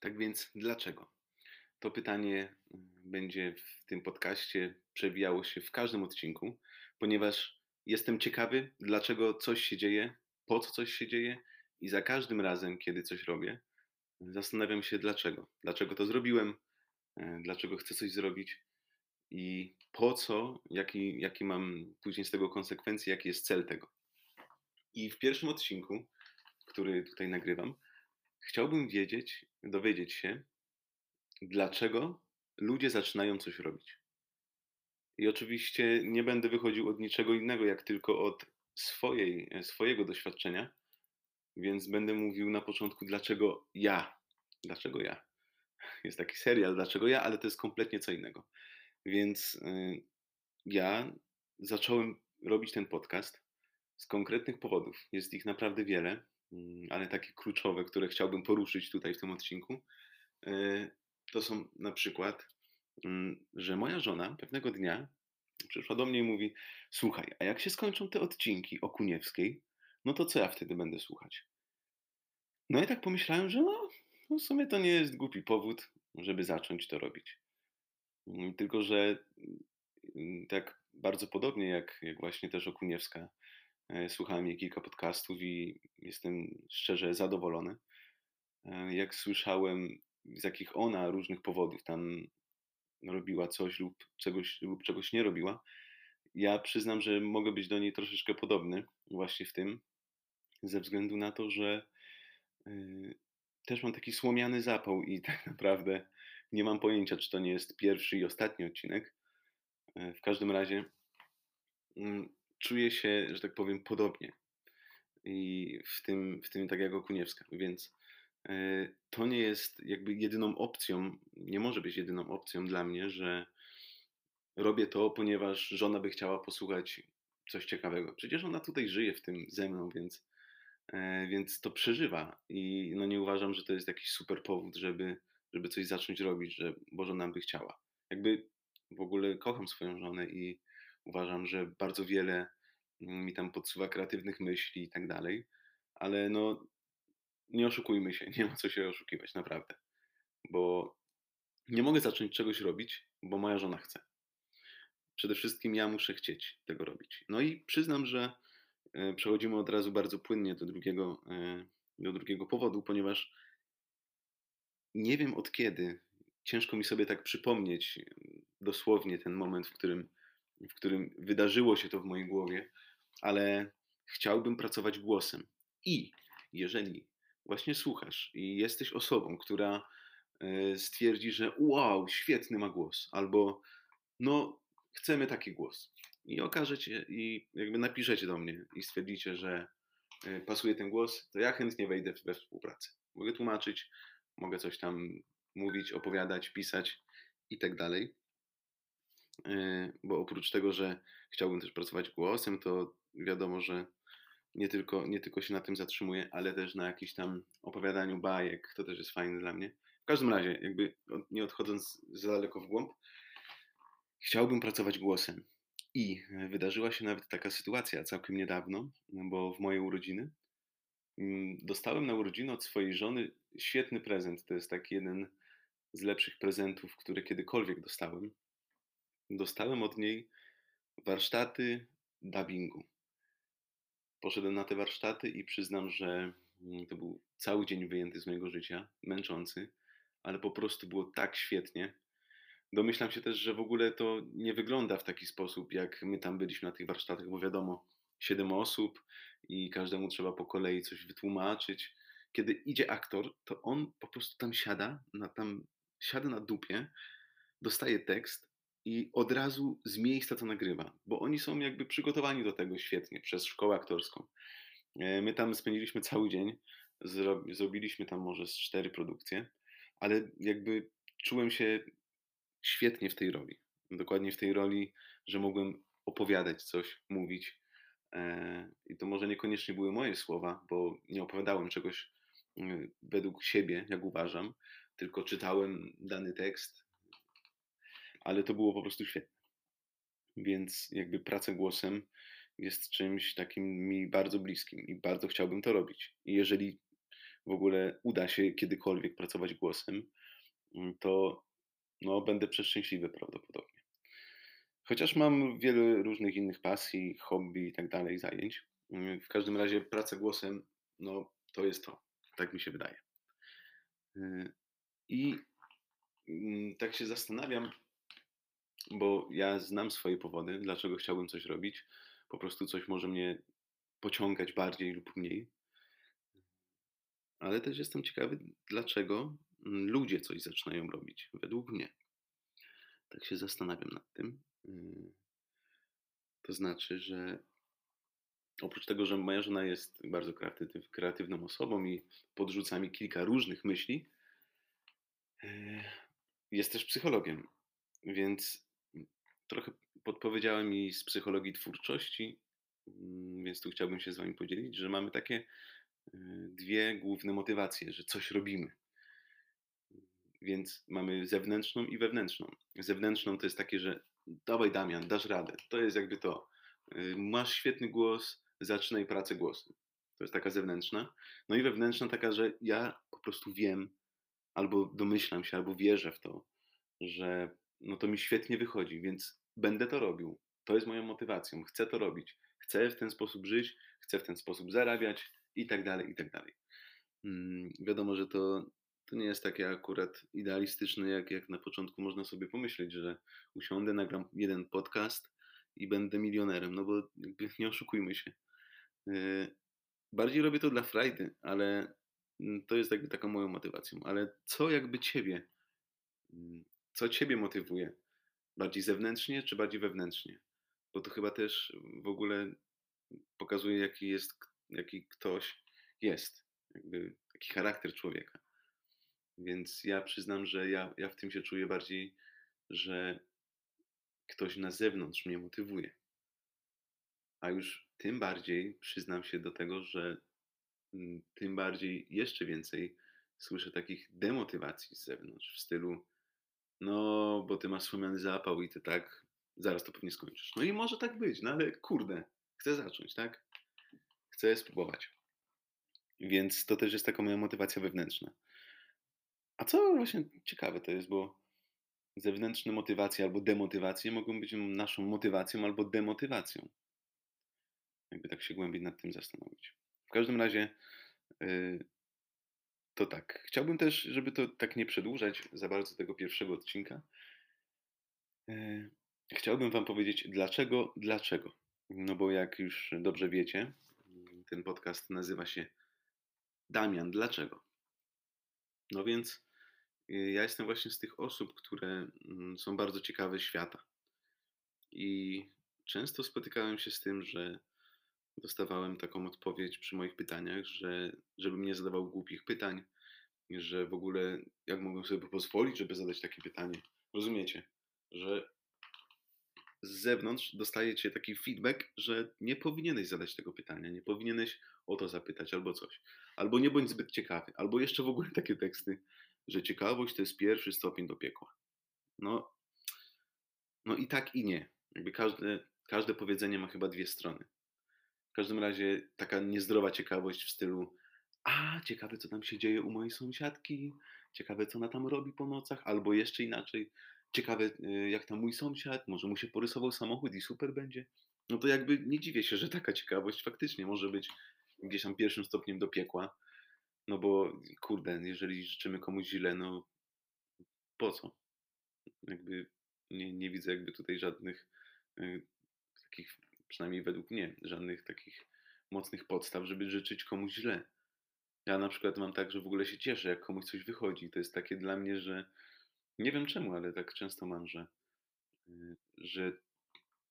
Tak więc dlaczego? To pytanie mm, będzie w tym podcaście przewijało się w każdym odcinku, ponieważ jestem ciekawy, dlaczego coś się dzieje, po co coś się dzieje i za każdym razem, kiedy coś robię, zastanawiam się dlaczego. Dlaczego to zrobiłem, e, dlaczego chcę coś zrobić i po co, jaki, jaki mam później z tego konsekwencje, jaki jest cel tego. I w pierwszym odcinku, który tutaj nagrywam, chciałbym wiedzieć, dowiedzieć się, dlaczego ludzie zaczynają coś robić. I oczywiście nie będę wychodził od niczego innego, jak tylko od swojej, swojego doświadczenia, więc będę mówił na początku, dlaczego ja. Dlaczego ja? Jest taki serial, dlaczego ja, ale to jest kompletnie co innego. Więc y, ja zacząłem robić ten podcast z konkretnych powodów. Jest ich naprawdę wiele, ale takie kluczowe, które chciałbym poruszyć tutaj w tym odcinku, y, to są na przykład, mm, że moja żona pewnego dnia przyszła do mnie i mówi: Słuchaj, a jak się skończą te odcinki o Kuniewskiej, no to co ja wtedy będę słuchać? No i tak pomyślałem, że no, no w sumie to nie jest głupi powód, żeby zacząć to robić. Mm, tylko, że mm, tak bardzo podobnie jak, jak właśnie też Okuniewska, e, słuchałem jej kilka podcastów i jestem szczerze zadowolony. E, jak słyszałem, z jakich ona różnych powodów tam robiła coś lub czegoś, lub czegoś nie robiła, ja przyznam, że mogę być do niej troszeczkę podobny właśnie w tym, ze względu na to, że yy, też mam taki słomiany zapał i tak naprawdę nie mam pojęcia, czy to nie jest pierwszy i ostatni odcinek. E, w każdym razie mm, czuję się, że tak powiem, podobnie. I w tym, w tym tak jak Okuniewska. Więc e, to nie jest jakby jedyną opcją, nie może być jedyną opcją dla mnie, że robię to, ponieważ żona by chciała posłuchać coś ciekawego. Przecież ona tutaj żyje w tym ze mną, więc, e, więc to przeżywa. I no nie uważam, że to jest jakiś super powód, żeby żeby coś zacząć robić, że Boże by chciała. Jakby w ogóle kocham swoją żonę i uważam, że bardzo wiele mi tam podsuwa kreatywnych myśli i tak dalej, ale no nie oszukujmy się, nie ma co się oszukiwać, naprawdę. Bo nie mogę zacząć czegoś robić, bo moja żona chce. Przede wszystkim ja muszę chcieć tego robić. No i przyznam, że e, przechodzimy od razu bardzo płynnie do drugiego, e, do drugiego powodu, ponieważ nie wiem od kiedy, ciężko mi sobie tak przypomnieć dosłownie ten moment, w którym, w którym wydarzyło się to w mojej głowie, ale chciałbym pracować głosem. I jeżeli właśnie słuchasz i jesteś osobą, która e, stwierdzi, że wow, świetny ma głos, albo no, chcemy taki głos. I okażecie, i jakby napiszecie do mnie i stwierdzicie, że e, pasuje ten głos, to ja chętnie wejdę we współpracę. Mogę tłumaczyć, mogę coś tam mówić, opowiadać, pisać i tak dalej. E, bo oprócz tego, że chciałbym też pracować głosem, to wiadomo, że nie tylko, nie tylko się na tym zatrzymuję, ale też na jakimś tam opowiadaniu bajek, to też jest fajne dla mnie. W każdym razie, jakby nie odchodząc za daleko w głąb, chciałbym pracować głosem. I wydarzyła się nawet taka sytuacja całkiem niedawno, bo w moje urodziny Mm, dostałem na urodziny od swojej żony świetny prezent. To jest taki jeden z lepszych prezentów, które kiedykolwiek dostałem. Dostałem od niej warsztaty dubbingu. Poszedłem na te warsztaty i przyznam, że mm, to był cały dzień wyjęty z mojego życia, męczący, ale po prostu było tak świetnie. Domyślam się też, że w ogóle to nie wygląda w taki sposób, jak my tam byliśmy na tych warsztatach, bo wiadomo, siedem osób i każdemu trzeba po kolei coś wytłumaczyć. Kiedy idzie aktor, to on po prostu tam siada, na, tam siada na dupie, dostaje tekst i od razu z miejsca to nagrywa, bo oni są jakby przygotowani do tego świetnie przez szkołę aktorską. E, my tam spędziliśmy cały dzień, zrobiliśmy tam może z cztery produkcje, ale jakby czułem się świetnie w tej roli. Dokładnie w tej roli, że mogłem opowiadać coś, mówić, E, I to może niekoniecznie były moje słowa, bo nie opowiadałem czegoś e, według siebie, jak uważam, tylko czytałem dany tekst, ale to było po prostu świetne. Więc jakby praca głosem jest czymś takim mi bardzo bliskim i bardzo chciałbym to robić. I jeżeli w ogóle uda się kiedykolwiek pracować głosem, mm, to no, będę przeszczęśliwy prawdopodobnie. Chociaż mam wiele różnych innych pasji, hobby i tak dalej, zajęć. Mm, w każdym razie praca głosem, no to jest to. Tak mi się wydaje. Y, I mm, tak się zastanawiam, bo ja znam swoje powody, dlaczego chciałbym coś robić. Po prostu coś może mnie pociągać bardziej lub mniej. Ale też jestem ciekawy, dlaczego mm, ludzie coś zaczynają robić, według mnie. Tak się zastanawiam nad tym. Y, to znaczy, że oprócz tego, że moja żona jest bardzo kreatywną osobą i podrzuca mi kilka różnych myśli, y, jest też psychologiem, więc trochę podpowiedziała mi z psychologii twórczości, mm, więc tu chciałbym się z Wami podzielić, że mamy takie y, dwie główne motywacje, że coś robimy. Więc mamy zewnętrzną i wewnętrzną. Zewnętrzną to jest takie, że dawaj Damian, dasz radę. To jest jakby to. Y, masz świetny głos, zaczynaj pracę głosem. To jest taka zewnętrzna. No i wewnętrzna taka, że ja po prostu wiem, albo domyślam się, albo wierzę w to, że no to mi świetnie wychodzi, więc będę to robił. To jest moją motywacją. Chcę to robić. Chcę w ten sposób żyć, chcę w ten sposób zarabiać i tak dalej, i tak dalej. Hmm, wiadomo, że to to nie jest takie akurat idealistyczne, jak, jak na początku można sobie pomyśleć, że usiądę, nagram jeden podcast i będę milionerem, no bo nie oszukujmy się. E, bardziej robię to dla frajdy, ale mm, to jest jakby taką moją motywacją. Ale co jakby ciebie, mm, co ciebie motywuje? Bardziej zewnętrznie czy bardziej wewnętrznie? Bo to chyba też w ogóle pokazuje, jaki jest, jaki ktoś jest, jakby charakter człowieka. Więc ja przyznam, że ja, ja w tym się czuję bardziej, że ktoś na zewnątrz mnie motywuje. A już tym bardziej przyznam się do tego, że mm, tym bardziej jeszcze więcej słyszę takich demotywacji z zewnątrz w stylu no, bo ty masz wspomniany zapał i ty tak zaraz to pewnie skończysz. No i może tak być, no ale kurde, chcę zacząć, tak? Chcę spróbować. Więc to też jest taka moja motywacja wewnętrzna. A co właśnie ciekawe to jest, bo zewnętrzne motywacje albo demotywacje mogą być naszą motywacją albo demotywacją. Jakby tak się głębiej nad tym zastanowić. W każdym razie yy, to tak. Chciałbym też, żeby to tak nie przedłużać za bardzo tego pierwszego odcinka. Yy, chciałbym Wam powiedzieć, dlaczego, dlaczego. No bo jak już dobrze wiecie, ten podcast nazywa się Damian, dlaczego? No więc Y, ja jestem właśnie z tych osób, które mm, są bardzo ciekawe świata. I często spotykałem się z tym, że dostawałem taką odpowiedź przy moich pytaniach, że żebym nie zadawał głupich pytań, że w ogóle jak mogłem sobie pozwolić, żeby zadać takie pytanie. Rozumiecie, że z zewnątrz dostajecie taki feedback, że nie powinieneś zadać tego pytania, nie powinieneś o to zapytać albo coś. Albo nie bądź zbyt ciekawy, albo jeszcze w ogóle takie teksty, że ciekawość to jest pierwszy stopień do piekła. No, no i tak i nie. Jakby każde, każde powiedzenie ma chyba dwie strony. W każdym razie taka niezdrowa ciekawość w stylu a, ciekawe co tam się dzieje u mojej sąsiadki, ciekawe co ona tam robi po nocach, albo jeszcze inaczej, ciekawe y, jak tam mój sąsiad, może mu się porysował samochód i super będzie. No to jakby nie dziwię się, że taka ciekawość faktycznie może być gdzieś tam pierwszym stopniem do piekła, no bo kurde, jeżeli życzymy komuś źle, no po co? Jakby nie, nie widzę jakby tutaj żadnych y, takich, przynajmniej według mnie, żadnych takich mocnych podstaw, żeby życzyć komuś źle. Ja na przykład mam tak, że w ogóle się cieszę, jak komuś coś wychodzi. To jest takie dla mnie, że nie wiem czemu, ale tak często mam, że, y, że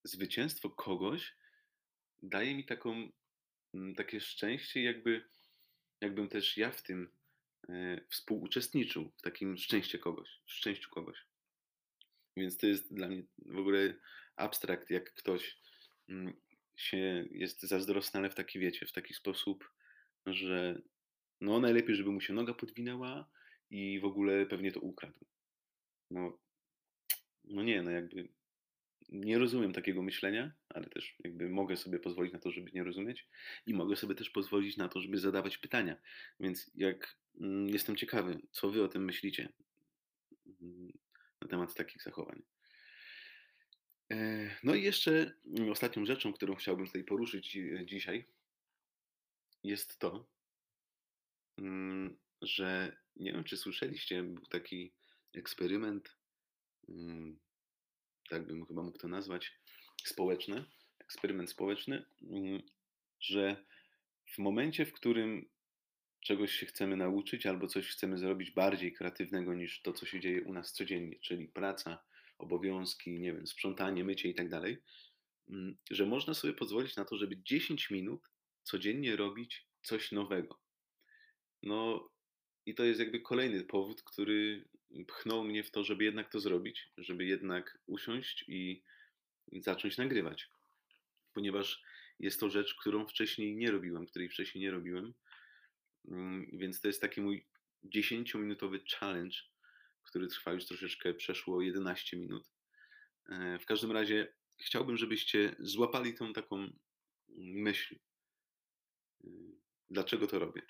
zwycięstwo kogoś daje mi taką, takie szczęście, jakby jakbym też ja w tym e, współuczestniczył, w takim szczęście kogoś, w szczęściu kogoś. Więc to jest dla mnie w ogóle abstrakt, jak ktoś się jest zazdrosny, ale w taki, wiecie, w taki sposób, że no najlepiej, żeby mu się noga podwinęła i w ogóle pewnie to ukradł. No, no nie, no jakby nie rozumiem takiego myślenia, ale też jakby mogę sobie pozwolić na to, żeby nie rozumieć i mogę sobie też pozwolić na to, żeby zadawać pytania. Więc jak mm, jestem ciekawy, co wy o tym myślicie mm, na temat takich zachowań. E, no i jeszcze mm, ostatnią rzeczą, którą chciałbym tutaj poruszyć dzi- dzisiaj, jest to, mm, że nie wiem, czy słyszeliście, był taki eksperyment, mm, tak bym chyba mógł to nazwać, społeczny, eksperyment społeczny, że w momencie, w którym czegoś się chcemy nauczyć albo coś chcemy zrobić bardziej kreatywnego niż to, co się dzieje u nas codziennie, czyli praca, obowiązki, nie wiem, sprzątanie, mycie i tak dalej, mm, że można sobie pozwolić na to, żeby 10 minut codziennie robić coś nowego. No i to jest jakby kolejny powód, który pchnął mnie w to, żeby jednak to zrobić, żeby jednak usiąść i zacząć nagrywać. Ponieważ jest to rzecz, którą wcześniej nie robiłem, której wcześniej nie robiłem. Mm, Więc to jest taki mój 10-minutowy challenge, który trwa już troszeczkę, przeszło 11 minut. E, W każdym razie chciałbym, żebyście złapali tą taką myśl. Y, Dlaczego to robię?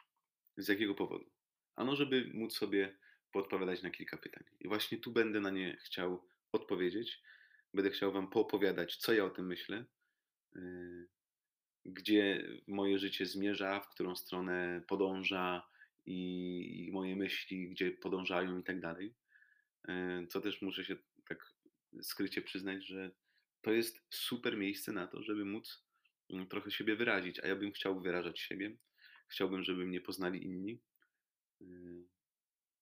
Z jakiego powodu? Ano, żeby móc sobie podpowiadać na kilka pytań. I właśnie tu będę na nie chciał odpowiedzieć. Będę chciał Wam poopowiadać, co ja o tym myślę, y, gdzie moje życie zmierza, w którą stronę podąża i, i moje myśli, gdzie podążają i tak dalej. Y, Co też muszę się tak skrycie przyznać, że to jest super miejsce na to, żeby móc mm, trochę siebie wyrazić, a ja bym chciał wyrażać siebie. Chciałbym, żeby mnie poznali inni. y,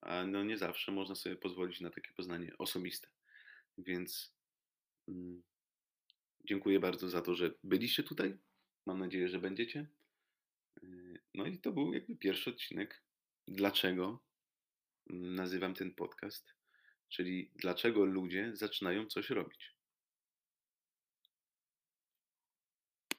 A no nie zawsze można sobie pozwolić na takie poznanie osobiste. Więc mm, dziękuję bardzo za to, że byliście tutaj. Mam nadzieję, że będziecie. Y, No i to był jakby pierwszy odcinek. Dlaczego mm, nazywam ten podcast? Czyli dlaczego ludzie zaczynają coś robić?